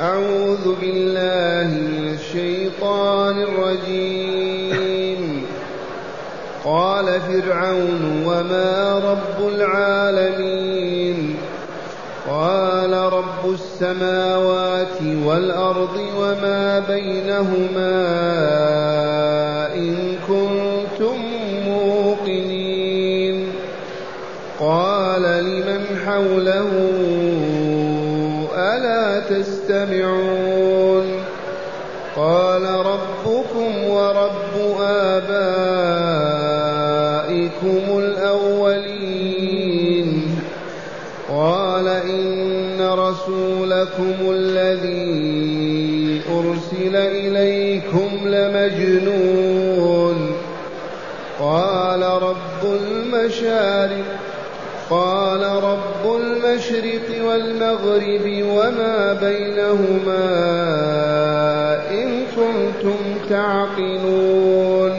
أعوذ بالله من الشيطان الرجيم. قال فرعون وما رب العالمين؟ قال رب السماوات والأرض وما بينهما إن كنتم موقنين. قال لمن حوله تستمعون. قال ربكم ورب آبائكم الأولين. قال إن رسولكم الذي أرسل إليكم لمجنون. قال رب المشارق قال رب المشرق والمغرب وما بينهما إن كنتم تعقلون.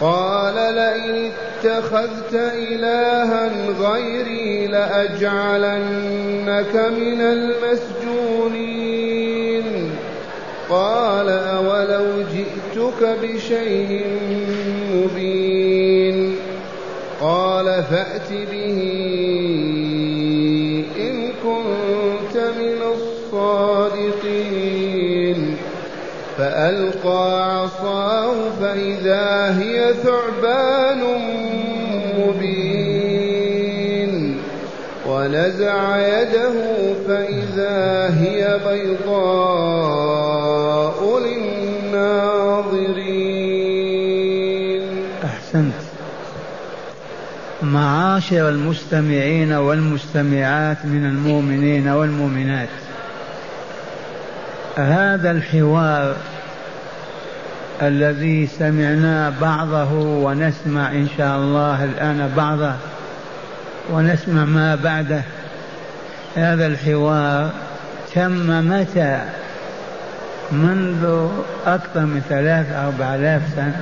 قال لئن اتخذت إلها غيري لأجعلنك من المسجونين. قال أولو جئتك بشيء مبين. قال فأت به إن كنت من الصادقين. فألقى عصاه فإذا هي ثعبان مبين. ونزع يده فإذا هي بيضاء معاشر المستمعين والمستمعات من المؤمنين والمؤمنات. هذا الحوار الذي سمعنا بعضه ونسمع إن شاء الله الآن بعضه ونسمع ما بعده. هذا الحوار تم متى؟ منذ أكثر من ثلاث أربع آلاف سنة.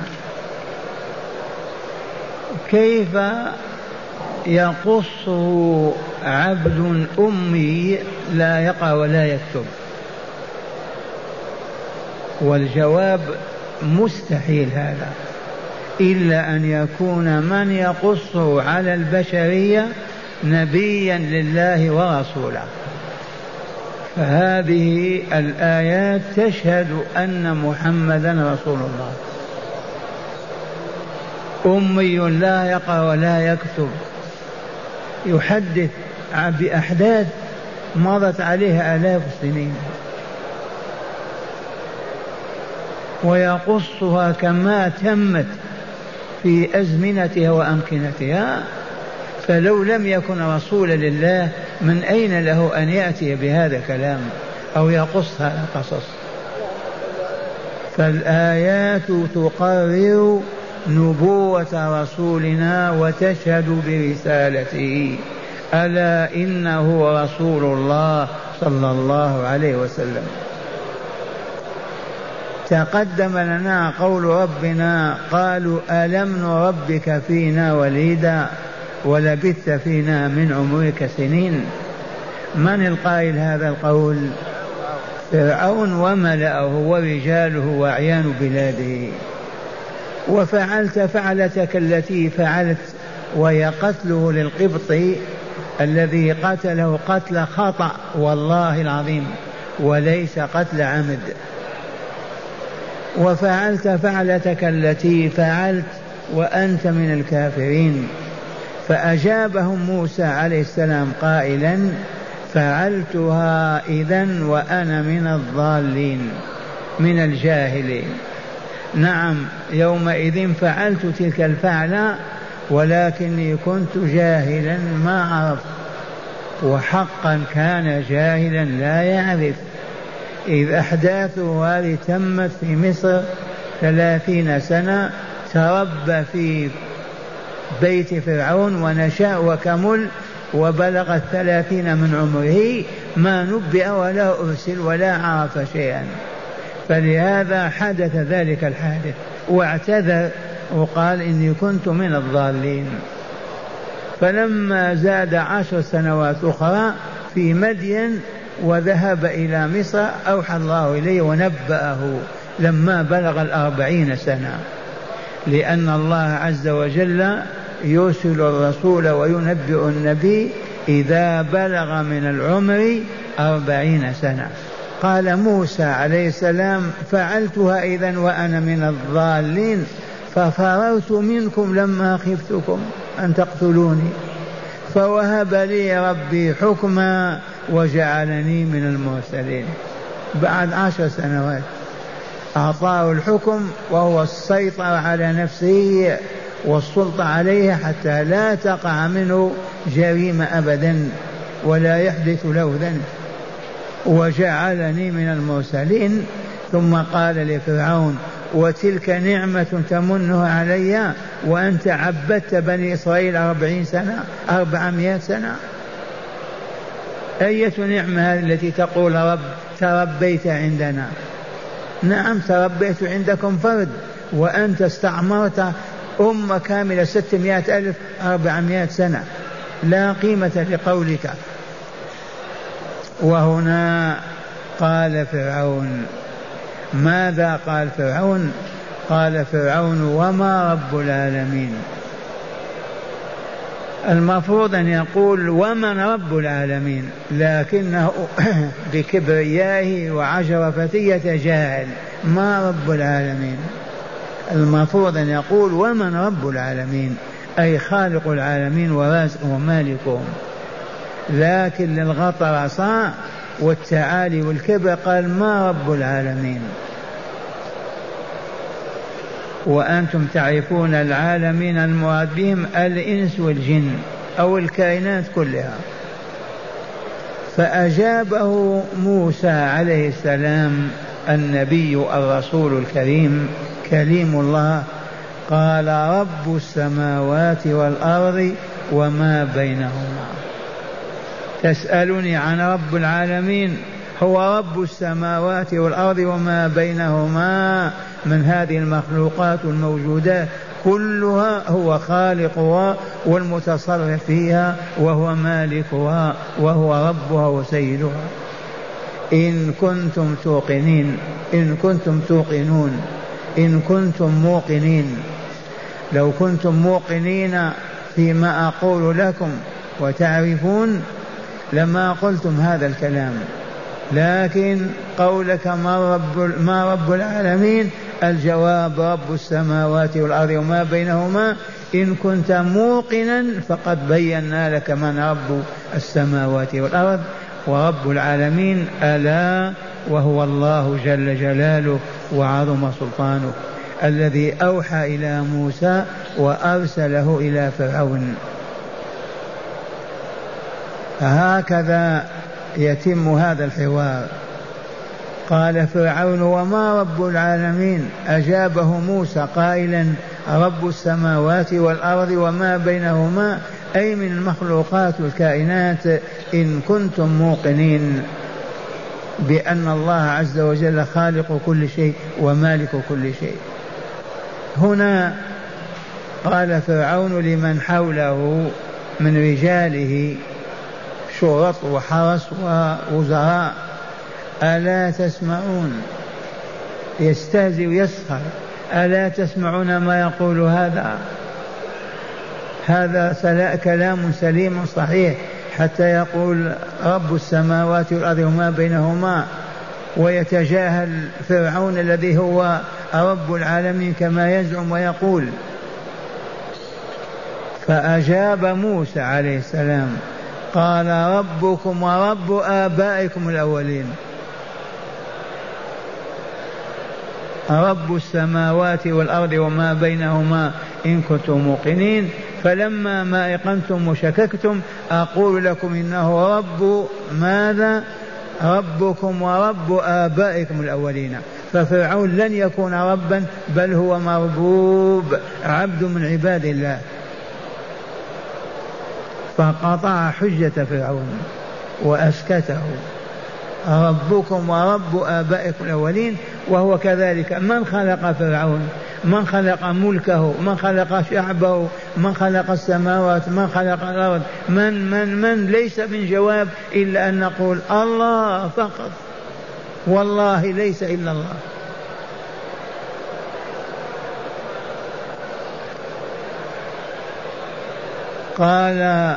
كيف يقصه عبد أمي لا يقرأ ولا يكتب. والجواب مستحيل هذا إلا أن يكون من يقصه على البشرية نبيا لله ورسوله. فهذه الآيات تشهد أن محمدا رسول الله. أمي لا يقرأ ولا يكتب. يحدث بأحداث مضت عليها آلاف السنين. ويقصها كما تمت في أزمنتها وأمكنتها فلو لم يكن رسولا لله من أين له أن يأتي بهذا الكلام أو يقص هذا القصص؟ فالآيات تقرر نبوة رسولنا وتشهد برسالته. ألا إنه رسول الله صلى الله عليه وسلم. تقدم لنا قول ربنا قالوا ألم نربك فينا وليدا؟ ولبثت فينا من عمرك سنين. من القائل هذا القول؟ فرعون وملأه ورجاله وأعيان بلاده. وفعلت فعلتك التي فعلت وهي قتله للقبط الذي قتله قتل خطأ والله العظيم وليس قتل عمد. وفعلت فعلتك التي فعلت وأنت من الكافرين. فأجابهم موسى عليه السلام قائلا فعلتها إذا وأنا من الضالين من الجاهلين. نعم يومئذ فعلت تلك الفعلة ولكني كنت جاهلا ما عرفت وحقا كان جاهلا لا يعرف. إذ أحداثه هذه تمت في مصر ثلاثين سنة تربى في بيت فرعون ونشأ وكمل وبلغ الثلاثين من عمره ما نبئ ولا أرسل ولا عرف شيئا. فلهذا حدث ذلك الحادث واعتذر وقال إني كنت من الضالين. فلما زاد عشر سنوات أخرى في مدين وذهب إلى مصر أوحى الله إليه ونبأه لما بلغ الأربعين سنة. لأن الله عز وجل يرسل الرسول وينبئ النبي إذا بلغ من العمر أربعين سنة. قال موسى عليه السلام فعلتها إذا وأنا من الضالين ففررت منكم لما خفتكم أن تقتلوني. فوهب لي ربي حكما وجعلني من المرسلين. بعد عشر سنوات أعطاه الحكم وهو السيطرة على نفسه والسلطة عليها حتى لا تقع منه جريمة أبدا ولا يحدث له ذنب. وجعلني من المرسلين. ثم قال لفرعون وتلك نعمة تمنها علي وأنت عبدت بني إسرائيل أربعين سنة أربعمائة سنة. أية نعمة هذه التي تقول رب تربيت عندنا؟ نعم تربيت عندكم فرد وأنت استعمرت أمة كاملة ستمائة ألف أربعمائة سنة. لا قيمة لقولك. وهنا قال فرعون ماذا قال فرعون؟ قال فرعون وما رب العالمين. المفروض أن يقول ومن رب العالمين؟ لكنه بكبريائه وعجرفته يتجاهل ما رب العالمين؟ المفروض أن يقول ومن رب العالمين؟ أي خالق العالمين ورازقهم ومالكهم. لكن للغطرسة والتعالي والكبر قال ما رب العالمين. وأنتم تعرفون العالمين المراد بهم الإنس والجن أو الكائنات كلها. فأجابه موسى عليه السلام النبي الرسول الكريم كليم الله قال رب السماوات والأرض وما بينهما. تسألني عن رب العالمين هو رب السماوات والأرض وما بينهما من هذه المخلوقات الموجودات كلها هو خالقها والمتصرف فيها وهو مالكها وهو ربها وسيدها. إن كنتم توقنين إن كنتم توقنون إن كنتم موقنين. لو كنتم موقنين فيما أقول لكم وتعرفون لما قلتم هذا الكلام لكن قولك ما رب ما رب العالمين الجواب رب السماوات والأرض وما بينهما. إن كنت موقنا فقد بينا لك من رب السماوات والأرض ورب العالمين. ألا وهو الله جل جلاله وعظم سلطانه الذي أوحى إلى موسى وأرسله إلى فرعون. هكذا يتم هذا الحوار. قال فرعون وما رب العالمين؟ أجابه موسى قائلا رب السماوات والأرض وما بينهما أي من المخلوقات والكائنات إن كنتم موقنين. بأن الله عز وجل خالق كل شيء ومالك كل شيء. هنا قال فرعون لمن حوله من رجاله شرط وحرس ووزراء ألا تسمعون؟ يستهزئ ويسخر ألا تسمعون ما يقول هذا؟ هذا كلام سليم صحيح حتى يقول رب السماوات والأرض وما بينهما ويتجاهل فرعون الذي هو رب العالمين كما يزعم ويقول. فأجاب موسى عليه السلام. قال ربكم ورب آبائكم الأولين. رب السماوات والأرض وما بينهما إن كنتم موقنين. فلما ما أيقنتم وشككتم أقول لكم إنه رب ماذا؟ ربكم ورب آبائكم الأولين. ففرعون لن يكون ربا بل هو مربوب عبد من عباد الله. فقطع حجة فرعون وأسكته. ربكم ورب آبائكم الأولين وهو كذلك. من خلق فرعون؟ من خلق ملكه؟ من خلق شعبه؟ من خلق السماوات؟ من خلق الأرض؟ من من من؟ ليس من جواب إلا أن نقول الله فقط. والله ليس إلا الله. قال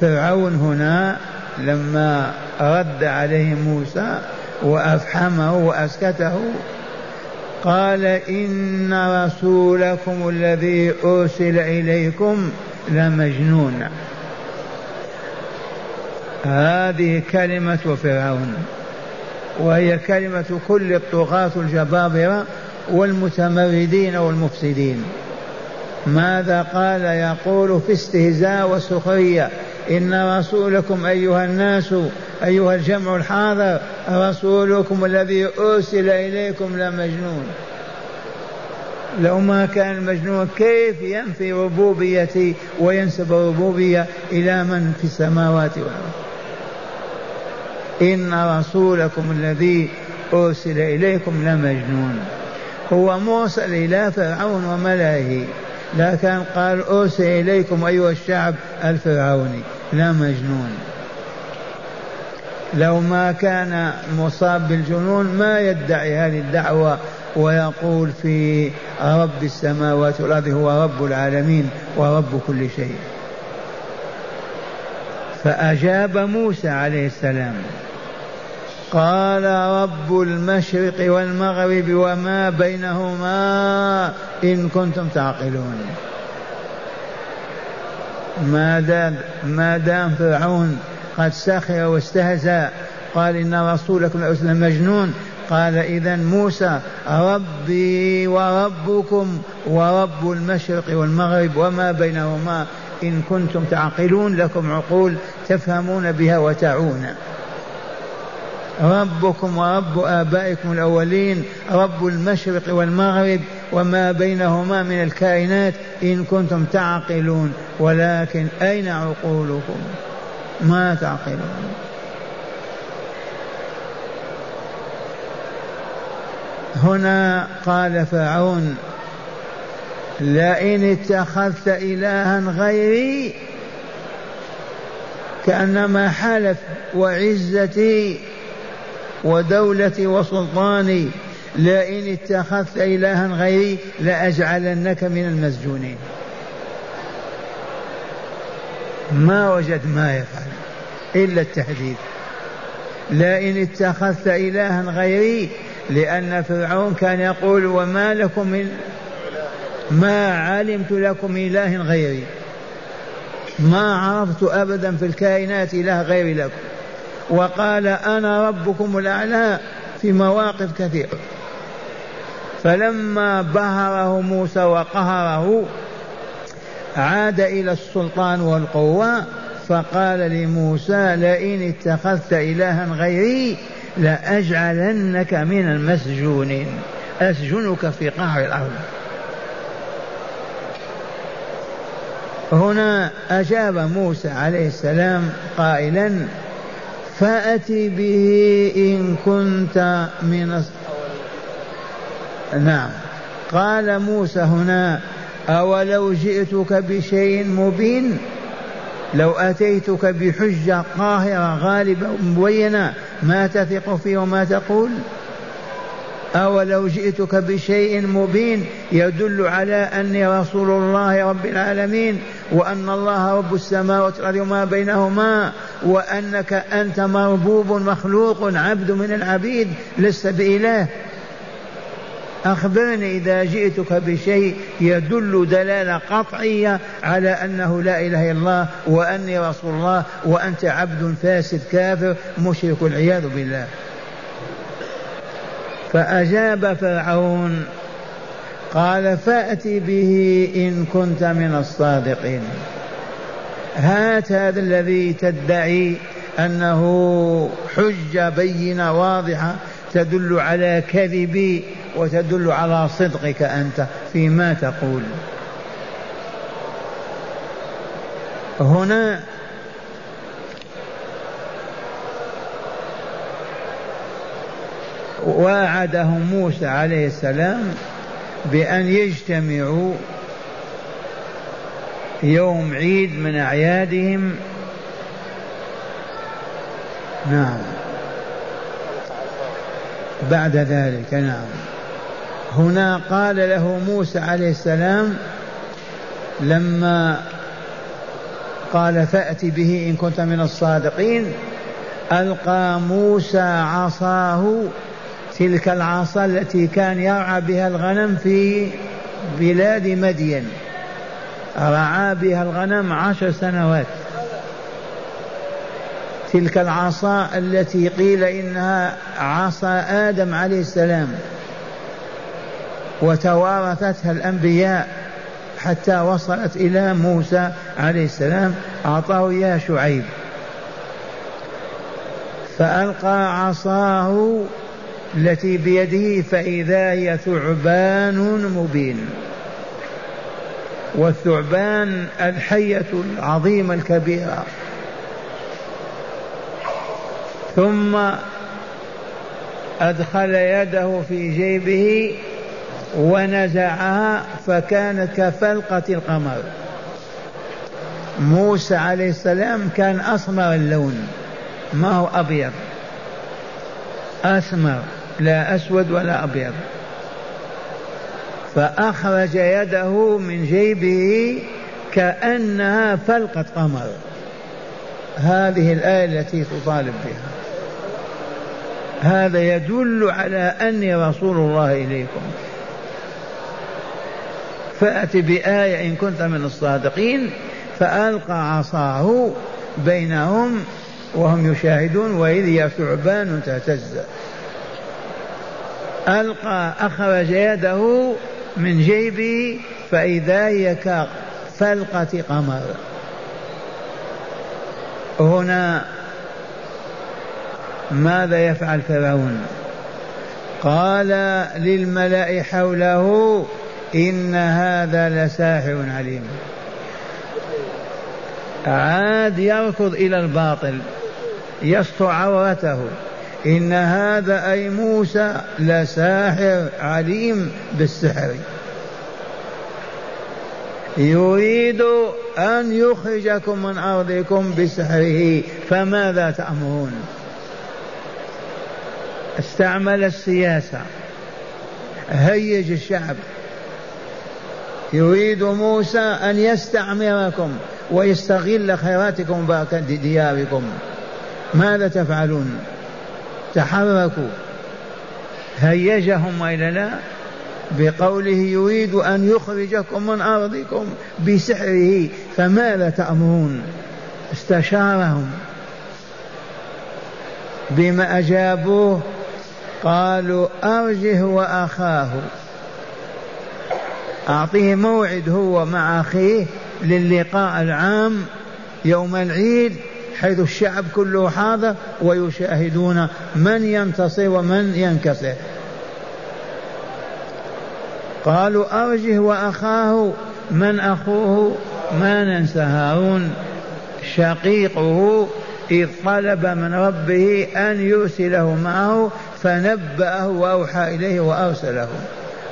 فرعون هنا لما رد عليه موسى وأفحمه وأسكته قال إن رسولكم الذي أرسل إليكم لمجنون. هذه كلمة فرعون وهي كلمة كل الطغاة الجبابرة والمتمردين والمفسدين. ماذا قال يقول في استهزاء وسخرية؟ إن رسولكم أيها الناس أيها الجمع الحاضر رسولكم الذي أرسل إليكم لمجنون. لو ما كان المجنون كيف ينفي ربوبيتي وينسب الربوبية إلى من في السماوات والأرض؟ إن رسولكم الذي أرسل إليكم لمجنون. هو مرسل إلى فرعون وملئه لكن قال أرسل إليكم أيها الشعب الفرعوني لا مجنون. لو ما كان مصاب بالجنون ما يدعي هذه الدعوة ويقول في رب السماوات والأرض هو رب العالمين ورب كل شيء. فأجاب موسى عليه السلام. قال رب المشرق والمغرب وما بينهما إن كنتم تعقلون. ما دام ما دام فرعون قد سخر واستهزأ قال إن رسولكم لأرسل مجنون. قال إذا موسى ربي وربكم ورب المشرق والمغرب وما بينهما إن كنتم تعقلون. لكم عقول تفهمون بها وتعون. ربكم ورب آبائكم الأولين رب المشرق والمغرب وما بينهما من الكائنات إن كنتم تعقلون. ولكن أين عقولكم؟ ما تعقلون. هنا قال فرعون لئن اتخذت إلها غيري كأنما حلف وعزتي ودولتي وسلطاني لئن اتخذت إلها غيري لأجعلنك من المسجونين. ما وجد ما يفعل إلا التهديد. لئن اتخذت إلها غيري لأن فرعون كان يقول وما لكم من ما علمت لكم إله غيري. ما عرفت أبدا في الكائنات إله غيري لكم. وقال أنا ربكم الأعلى في مواقف كثيرة فلما بهره موسى وقهره عاد إلى السلطان والقوة فقال لموسى لئن اتخذت إلها غيري لأجعلنك من المسجونين. أسجنك في قعر الأرض. هنا أجاب موسى عليه السلام قائلا فأتي به إن كنت من نعم. قال موسى هنا أولو جئتك بشيء مبين؟ لو أتيتك بحجة قاهرة غالبة مبينة ما تثق فيه وما تقول؟ أولو جئتك بشيء مبين يدل على أني رسول الله رب العالمين وأن الله رب السماوات والأرض وما بينهما وأنك أنت مربوب مخلوق عبد من العبيد لست بإله. أخبرني إذا جئتك بشيء يدل دلالة قطعية على أنه لا إله إلا الله وأني رسول الله وأنت عبد فاسد كافر مشرك والعياذ بالله. فأجاب فرعون قال فأت به إن كنت من الصادقين. هات هذا الذي تدعي أنه حجة بينة واضحة تدل على كذبي وتدل على صدقك أنت فيما تقول. هنا واعدهم موسى عليه السلام بأن يجتمعوا يوم عيد من أعيادهم. نعم. بعد ذلك نعم. هنا قال له موسى عليه السلام لما قال فأت به إن كنت من الصادقين ألقى موسى عصاه تلك العصا التي كان يرعى بها الغنم في بلاد مدين. رعى بها الغنم عشر سنوات. تلك العصا التي قيل إنها عصا آدم عليه السلام. وتوارثتها الأنبياء حتى وصلت إلى موسى عليه السلام أعطاه يا شعيب. فألقى عصاه التي بيده فإذا هي ثعبان مبين. والثعبان الحية العظيمة الكبيرة. ثم أدخل يده في جيبه ونزعها فكانت كفلقة القمر. موسى عليه السلام كان أسمر اللون ما هو أبيض أسمر. لا أسود ولا أبيض. فأخرج يده من جيبه كأنها فلقة قمر. هذه الآية التي تطالب بها. هذا يدل على أني رسول الله إليكم. فأت بآية إن كنت من الصادقين فألقى عصاه بينهم وهم يشاهدون وإذ هي ثعبان تهتز. ألقى أخرج يده من جيبه فإذا هي كفلقة قمر. هنا ماذا يفعل فرعون؟ قال للملأ حوله إن هذا لساحر عليم. عاد يركض إلى الباطل يسطع عورته. إن هذا أي موسى لساحر عليم بالسحر. يريد أن يخرجكم من أرضكم بسحره فماذا تأمرون؟ استعمل السياسة هيج الشعب. يريد موسى أن يستعمركم ويستغل خيراتكم وبركات دياركم. ماذا تفعلون؟ تحركوا. هيجهم وإلا لا بقوله يريد أن يخرجكم من أرضكم بسحره فماذا تأمرون؟ استشارهم. بما أجابوه قالوا أرجه وأخاه. أعطيه موعد هو مع أخيه للقاء العام يوم العيد. حيث الشعب كله حاضر ويشاهدون من ينتصر ومن ينكسر. قالوا أرجه وأخاه من أخوه ما ننسى هارون شقيقه إذ طلب من ربه أن يرسله معه فنبأه وأوحى إليه وأرسله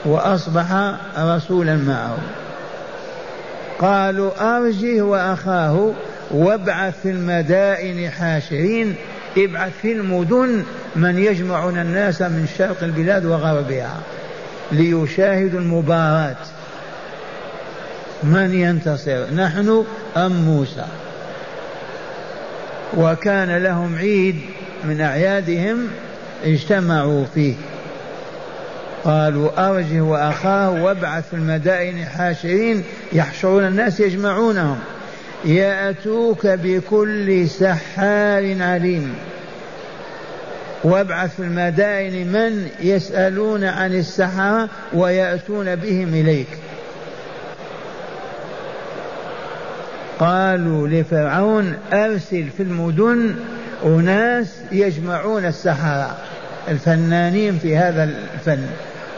وأصبح رسولا معه. قالوا أرجه وأخاه وابعث في المدائن حاشرين ابعث في المدن من يجمعون الناس من شرق البلاد وغربها ليشاهدوا المباراة. من ينتصر؟ نحن أم موسى؟ وكان لهم عيد من أعيادهم اجتمعوا فيه. قالوا أرجه وأخاه وابعث في المدائن حاشرين يحشرون الناس يجمعونهم. يأتوك بكل سحار عليم. وابعث في المدائن من يسألون عن السحرة ويأتون بهم إليك. قالوا لفرعون أرسل في المدن أناس يجمعون السحرة. الفنانين في هذا الفن.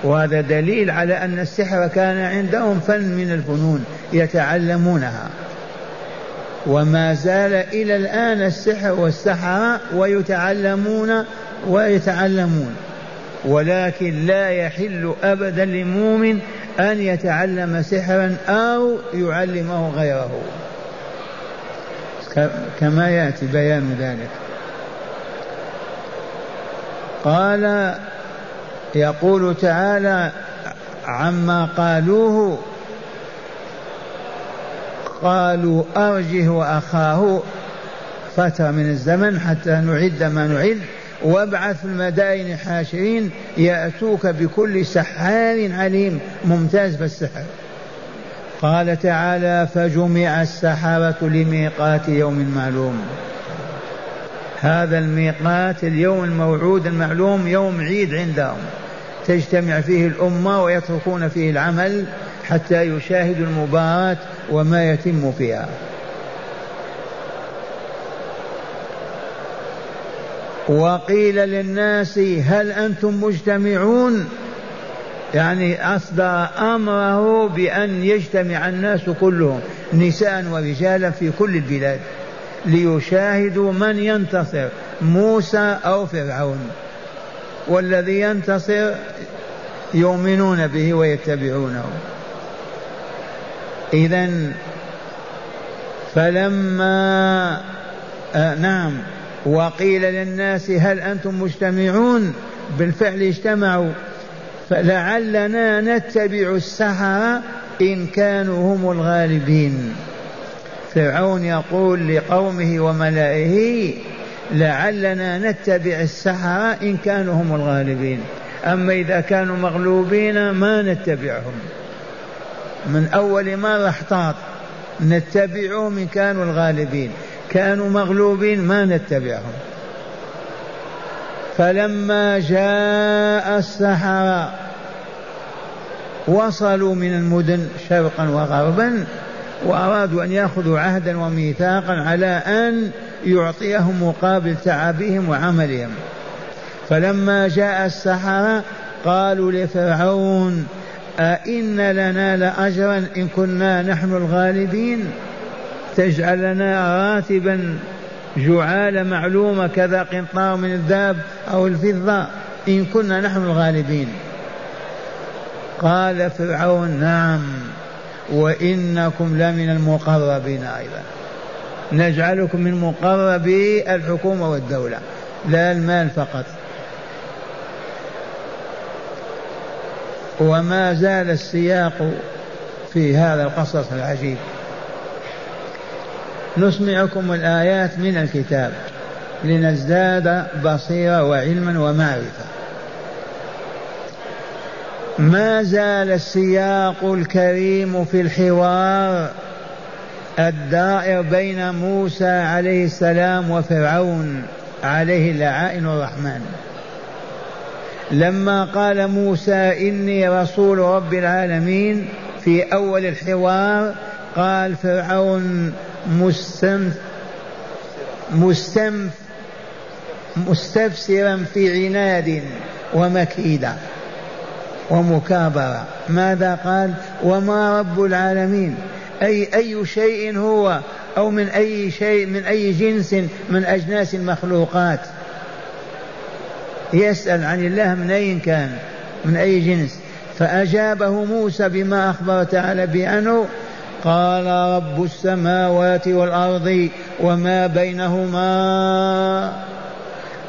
وهذا دليل على أن السحر كان عندهم فن من الفنون يتعلمونها. وما زال إلى الآن السحر والسحرة ويتعلمون ويتعلمون. ولكن لا يحل أبدا لمؤمن أن يتعلم سحرا أو يعلمه غيره. كما يأتي بيان ذلك. قال يقول تعالى عما قالوه قالوا أرجه وأخاه فترة من الزمن حتى نعد ما نعد وابعث في المدائن حاشرين يأتوك بكل سحار عليم ممتاز في السحر قال تعالى فجمع السحرة لميقات يوم معلوم. هذا الميقات اليوم الموعود المعلوم يوم عيد عندهم. تجتمع فيه الأمة ويتركون فيه العمل حتى يشاهدوا المباراة وما يتم فيها. وقيل للناس هل أنتم مجتمعون؟ يعني أصدر أمره بأن يجتمع الناس كلهم نساء ورجالا في كل البلاد ليشاهدوا من ينتصر موسى أو فرعون. والذي ينتصر يؤمنون به ويتبعونه. إذا فلما آه نعم وقيل للناس هل أنتم مجتمعون؟ بالفعل اجتمعوا. فلعلنا نتبع السحرة إن كانوا هم الغالبين. فرعون يقول لقومه وملائه لعلنا نتبع السحرة إن كانوا هم الغالبين. أما إذا كانوا مغلوبين ما نتبعهم. من أول مرة احتاط نتبعهم إن كانوا الغالبين. كانوا مغلوبين ما نتبعهم. فلما جاء السحرة وصلوا من المدن شرقا وغربا وأرادوا أن يأخذوا عهدا وميثاقا على أن يعطيهم مقابل تعبهم وعملهم. فلما جاء السحرة قالوا لفرعون أئن لنا لأجرا إن كنا نحن الغالبين. تجعل لنا راتبا جعال معلومة كذا قنطار من الذهب أو الفضة. إن كنا نحن الغالبين. قال فرعون نعم وإنكم لمن المقربين أيضا. نجعلكم من مقربي الحكومة والدولة لا المال فقط. وما زال السياق في هذا القصص العجيب. نسمعكم الآيات من الكتاب. لنزداد بصيرة وعلما ومعرفة. ما زال السياق الكريم في الحوار الدائر بين موسى عليه السلام وفرعون عليه لعائن الرحمن. لما قال موسى إني رسول رب العالمين في أول الحوار قال فرعون مستنف مستنف مستفسرا في عناد ومكيدة ومكابرة. ماذا قال؟ وما رب العالمين. أي أي شيء هو أو من أي شيء من أي جنس من أجناس المخلوقات. يسأل عن الله من أين كان من أي جنس. فأجابه موسى بما أخبر تعالى بأنه قال رب السماوات والأرض وما بينهما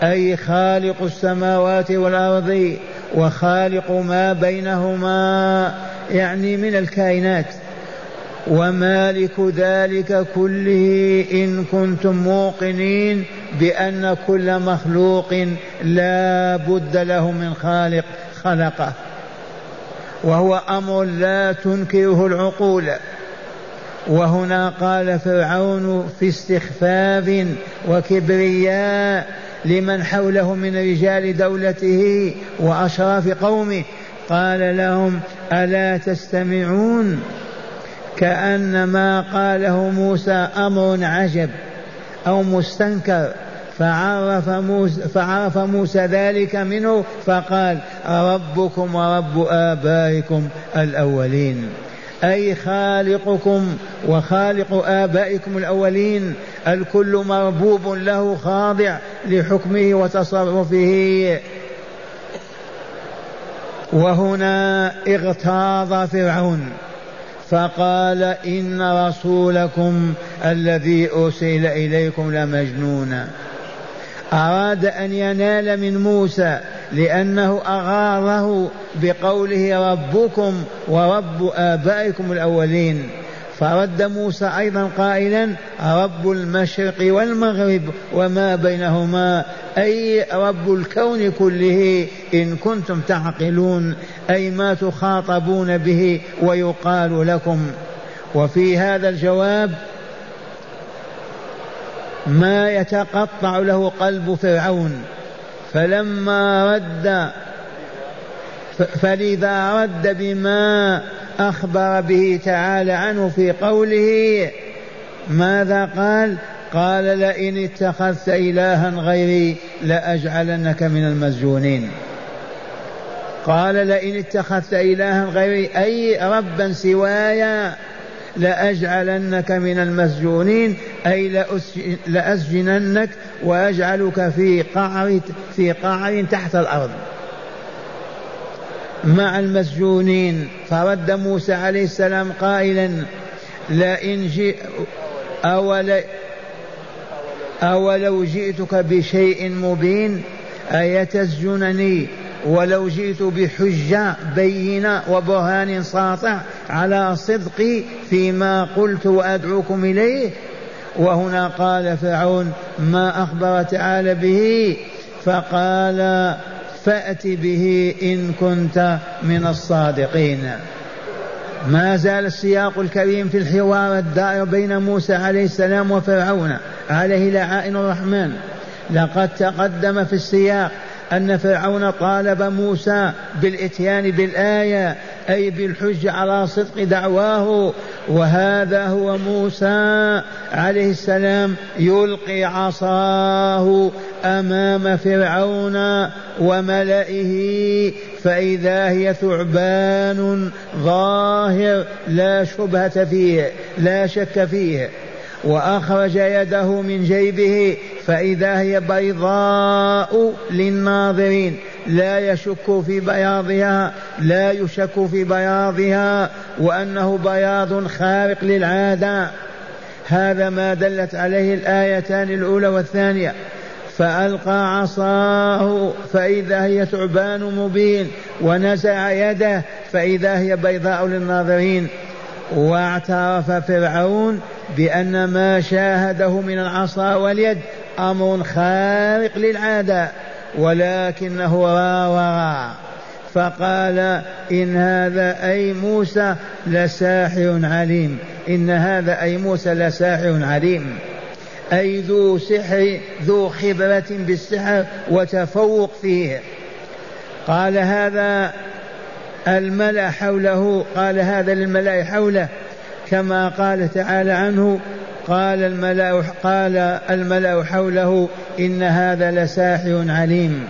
أي خالق السماوات والأرض وخالق ما بينهما يعني من الكائنات. ومالك ذلك كله إن كنتم موقنين بأن كل مخلوق لا بد له من خالق خلقه. وهو أمر لا تنكره العقول. وهنا قال فرعون في استخفاف وكبرياء لمن حوله من رجال دولته وأشراف قومه. قال لهم ألا تستمعون كان ما قاله موسى أمر عجب أو مستنكر فعرف موسى, فعرف موسى ذلك منه فقال ربكم ورب آبائكم الأولين أي خالقكم وخالق آبائكم الأولين الكل مربوب له خاضع لحكمه وتصرفه. وهنا اغتاظ فرعون. فقال إن رسولكم الذي أرسل إليكم لمجنون. أراد أن ينال من موسى لأنه أغاره بقوله ربكم ورب آبائكم الأولين. فرد موسى أيضا قائلا رب المشرق والمغرب وما بينهما؟ أي رب الكون كله إن كنتم تعقلون أي ما تخاطبون به ويقال لكم. وفي هذا الجواب ما يتقطع له قلب فرعون. فلما رد فلذا رد بما أخبر به تعالى عنه في قوله ماذا قال؟ قال لئن اتخذت إلها غيري لأجعلنك من المسجونين. قال لئن اتخذت إلها غيري أي ربا سوايا لأجعلنك من المسجونين أي لأسجننك وأجعلك في قعر في قعر تحت الأرض. مع المسجونين. فرد موسى عليه السلام قائلا لئن جئ أول أولو جئتك بشيء مبين؟ أيتسجنني؟ ولو جئت بحجة بينة وبرهان ساطع على صدقي فيما قلت وأدعوكم إليه؟ وهنا قال فرعون ما أخبر تعالى به؟ فقال فأت به إن كنت من الصادقين. ما زال السياق الكريم في الحوار الدائر بين موسى عليه السلام وفرعون عليه لعائن الرحمن. لقد تقدم في السياق أن فرعون طالب موسى بالإتيان بالآية أي بالحج على صدق دعواه. وهذا هو موسى عليه السلام يلقي عصاه أمام فرعون وملئه فإذا هي ثعبان ظاهر لا شبهة فيه لا شك فيه. وأخرج يده من جيبه فإذا هي بيضاء للناظرين. لا يشك في بياضها لا يشك في بياضها وأنه بياض خارق للعادة. هذا ما دلت عليه الآيتان الأولى والثانية. فألقى عصاه فإذا هي ثعبان مبين ونزع يده فإذا هي بيضاء للناظرين. واعترف فرعون بأن ما شاهده من العصا واليد أمر خارق للعادة ولكنه راوغ. فقال إن هذا أي موسى لساحر عليم. إن هذا أي موسى لساحر عليم. أي ذو سحر ذو خبرة بالسحر وتفوق فيه. قال هذا الملأ حوله قال هذا للملأ حوله كما قال تعالى عنه قال الملأ قال الملأ حوله إن هذا لساحر عليم.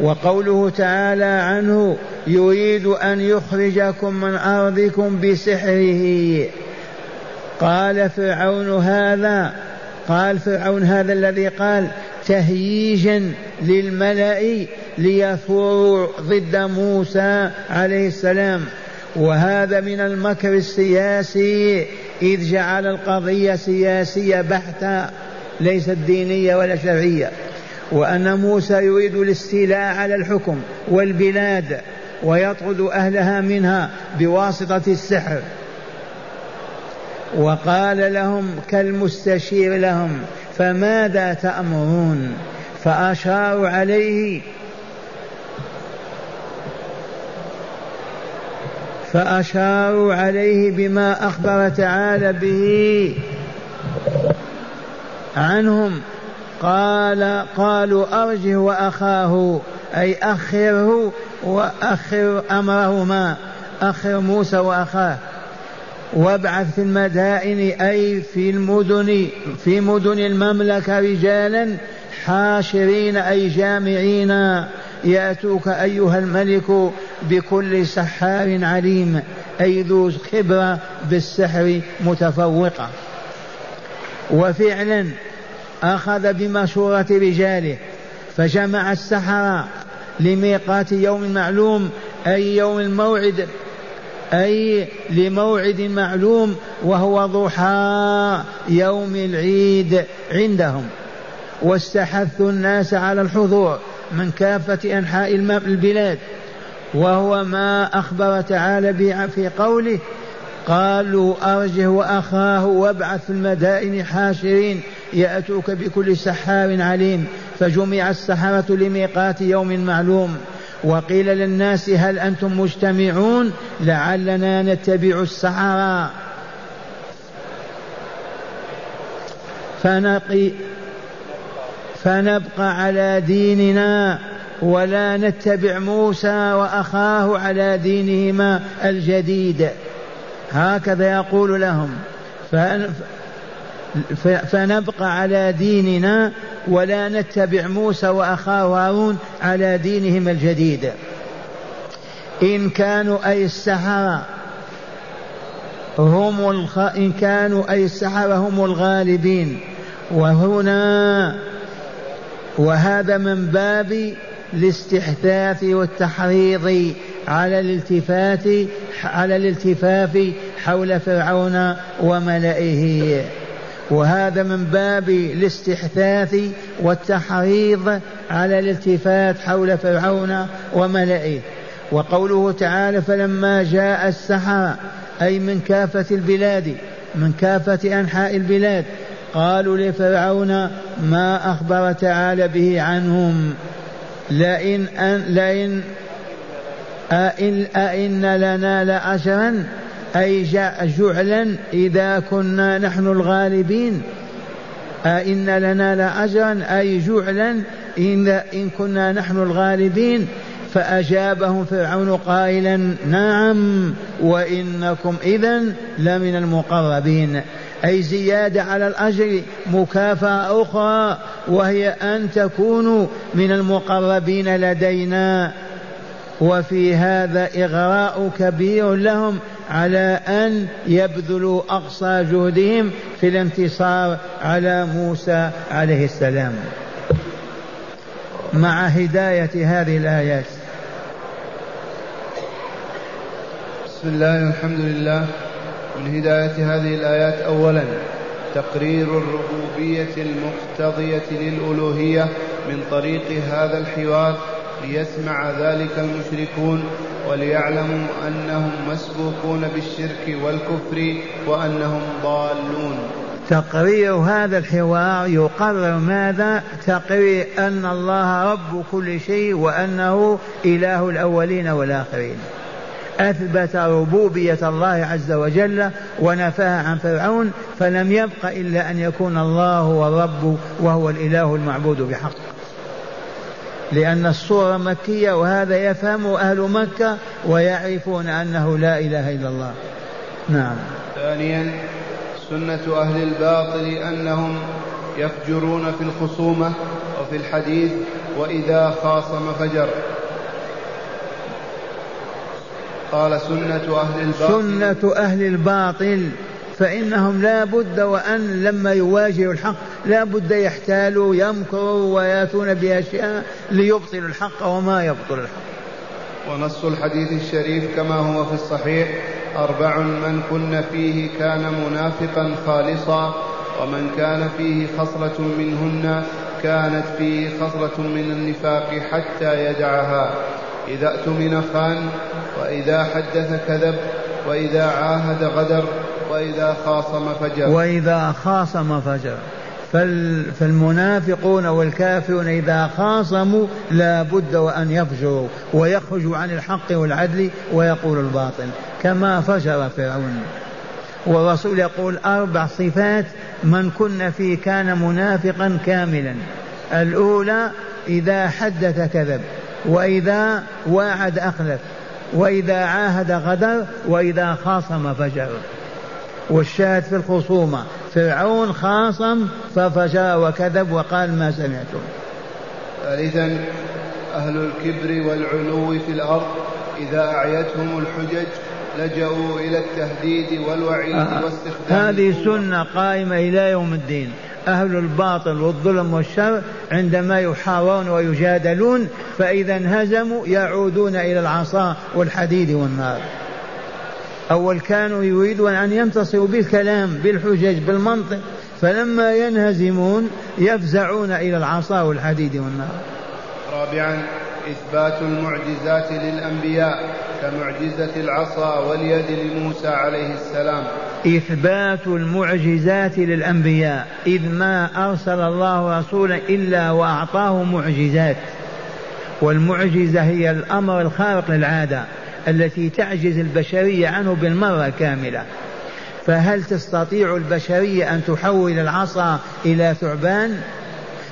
وقوله تعالى عنه يريد أن يخرجكم من أرضكم بسحره. قال فرعون هذا قال فرعون هذا الذي قال تهييجا للملأ ليثوروا ضد موسى عليه السلام. وهذا من المكر السياسي إذ جعل القضية سياسية بحتة ليست دينية ولا شرعية. وأن موسى يريد الاستيلاء على الحكم والبلاد ويطرد أهلها منها بواسطة السحر. وقال لهم كالمستشير لهم فماذا تأمرون؟ فأشاروا عليه فأشاروا عليه بما أخبر تعالى به عنهم. قال قالوا أرجه وأخاه أي أخره وأخر أمرهما أخر موسى وأخاه. وابعث في المدائن أي في المدن في مدن المملكة رجالا حاشرين أي جامعين. يأتوك أيها الملك بكل سحار عليم أي ذو خبرة بالسحر متفوقة. وفعلا أخذ بمشورة رجاله فجمع السحرة لميقات يوم معلوم أي يوم الموعد أي لموعد معلوم وهو ضحى يوم العيد عندهم. واستحث الناس على الحضور من كافة أنحاء البلاد. وهو ما أخبر تعالى به في قوله قالوا أرجه وأخاه وابعث في المدائن حاشرين يأتوك بكل سحار عليم فجمع السحرة لميقات يوم معلوم وقيل للناس هل أنتم مجتمعون لعلنا نتبع السحرة فنقي فنبقى على ديننا ولا نتبع موسى وأخاه على دينهما الجديد. هكذا يقول لهم. فنبقى على ديننا ولا نتبع موسى وأخاه هارون على دينهم الجديد. إن كانوا أي السحرة هم الخ... إن كانوا أي السحرة هم الغالبين. وهنا وهذا من باب الاستحداث والتحريض على الالتفات على الالتفاف حول فرعون وملئه. وهذا من باب الاستحثاث والتحريض على الالتفات حول فرعون وملئه. وقوله تعالى فلما جاء السحرة أي من كافة البلاد من كافة أنحاء البلاد قالوا لفرعون ما أخبر تعالى به عنهم؟ لئن أن لئن أئن, أئن لنا لأجرا أي جعلا إذا كنا نحن الغالبين. أئن لنا لأجرا أي جعلا إن, إن كنا نحن الغالبين. فأجابهم فرعون قائلا نعم وإنكم إذا لمن المقربين. أي زيادة على الأجر مكافأة أخرى. وهي أن تكونوا من المقربين لدينا. وفي هذا إغراء كبير لهم على أن يبذلوا أقصى جهدهم في الانتصار على موسى عليه السلام. مع هداية هذه الآيات. بسم الله والحمد لله. من هداية هذه الآيات أولا تقرير الربوبية المقتضية للألوهية من طريق هذا الحوار ليسمع ذلك المشركون وليعلموا أنهم مسبوقون بالشرك والكفر وأنهم ضالون. تقرير هذا الحوار يقرر ماذا؟ تقرير أن الله رب كل شيء وأنه إله الأولين والآخرين. أثبت ربوبية الله عز وجل ونفاها عن فرعون فلم يبق إلا أن يكون الله هو الرب وهو الإله المعبود بحق. لأن الصورة مكية وهذا يفهم أهل مكة ويعرفون أنه لا إله إلا الله. نعم. ثانيا سنة أهل الباطل أنهم يفجرون في الخصومة وفي الحديث وإذا خاصم فجر. قال سنة أهل الباطل. سنة أهل الباطل. فإنهم لا بد وأن لما يواجهوا الحق لا بد يحتالوا يمكروا ويأتون بأشياء ليبطلوا الحق وما يبطل الحق. ونص الحديث الشريف كما هو في الصحيح أربع من كن فيه كان منافقا خالصا ومن كان فيه خصلة منهن كانت فيه خصلة من النفاق حتى يدعها. إذا اؤتمن خان وإذا حدث كذب وإذا عاهد غدر وإذا خاصم فجر. وإذا خاصم فجر. فالمنافقون والكافرون إذا خاصموا لا بد وأن يفجروا ويخرجوا عن الحق والعدل ويقولوا الباطل. كما فجر فرعون. والرسول يقول أربع صفات من كن فيه كان منافقا كاملا. الأولى إذا حدث كذب. وإذا واعد أخلف وإذا عاهد غدر وإذا خاصم فجر. والشاهد في الخصومة فرعون خاصم ففجر وكذب وقال ما سمعتم. ثالثا أهل الكبر والعلو في الأرض إذا أعيتهم الحجج لجأوا إلى التهديد والوعيد آه. واستخدام هذه سنة قائمة إلى يوم الدين. أهل الباطل والظلم والشر عندما يحاورون ويجادلون فإذا انهزموا يعودون إلى العصا والحديد والنار. أول كانوا يريدون أن ينتصروا بالكلام بالحجج بالمنطق فلما ينهزمون يفزعون إلى العصا والحديد والنار. رابعا إثبات المعجزات للأنبياء. كمعجزة العصا واليد لموسى عليه السلام. إثبات المعجزات للأنبياء إذ ما أرسل الله رسولا إلا وأعطاه معجزات. والمعجزة هي الأمر الخارق للعادة التي تعجز البشرية عنه بالمرة كاملة فهل تستطيع البشرية أن تحول العصا إلى ثعبان؟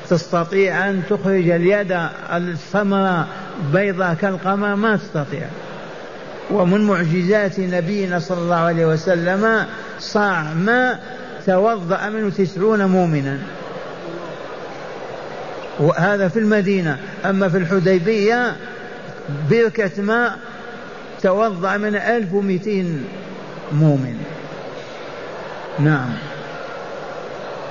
تستطيع أن تخرج اليد الثمرة بيضاء كالقمر؟ ما تستطيع. ومن معجزات نبينا صلى الله عليه وسلم صاع ماء توضأ منه تسعون مؤمنا. وهذا في المدينة. أما في الحديبية بركة ماء توضأ من ألف ومئتين مؤمن. نعم.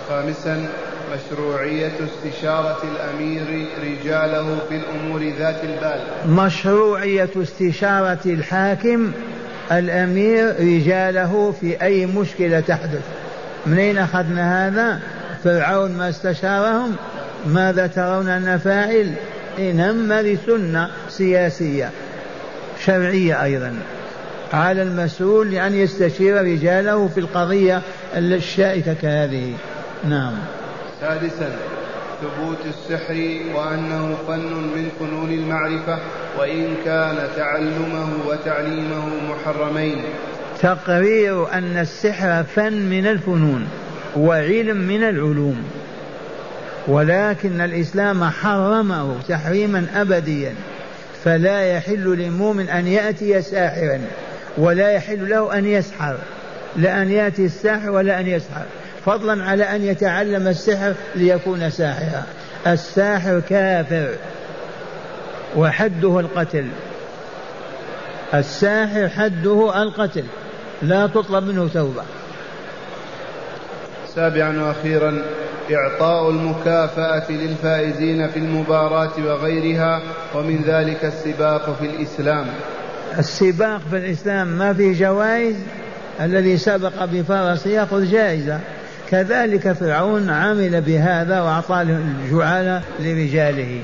خامسا مشروعية استشارة الأمير رجاله في الأمور ذات البال. مشروعية استشارة الحاكم الأمير رجاله في أي مشكلة تحدث. منين أخذنا هذا؟ فرعون ما استشارهم ماذا ترون أن فاعل؟ إنما لسنة سياسية شرعية أيضا. على المسؤول أن يستشير رجاله في القضية الشائكة كهذه نعم. سادسا ثبوت السحر وأنه فن من فنون المعرفة وإن كان تعلمه وتعليمه محرمين. تقرير أن السحر فن من الفنون وعلم من العلوم ولكن الإسلام حرمه تحريما أبديا فلا يحل للمؤمن أن يأتي ساحرا ولا يحل له أن يسحر لا أن يأتي الساحر ولا أن يسحر. فضلا على أن يتعلم السحر ليكون ساحرا. الساحر كافر وحده القتل. الساحر حده القتل. لا تطلب منه توبة. سابعا وأخيرا إعطاء المكافأة للفائزين في المباراة وغيرها ومن ذلك السباق في الإسلام. السباق في الإسلام ما فيه جوائز؟ الذي سبق بفرس يأخذ جائزة. كذلك فرعون عمل بهذا وأعطى الجعالة لرجاله.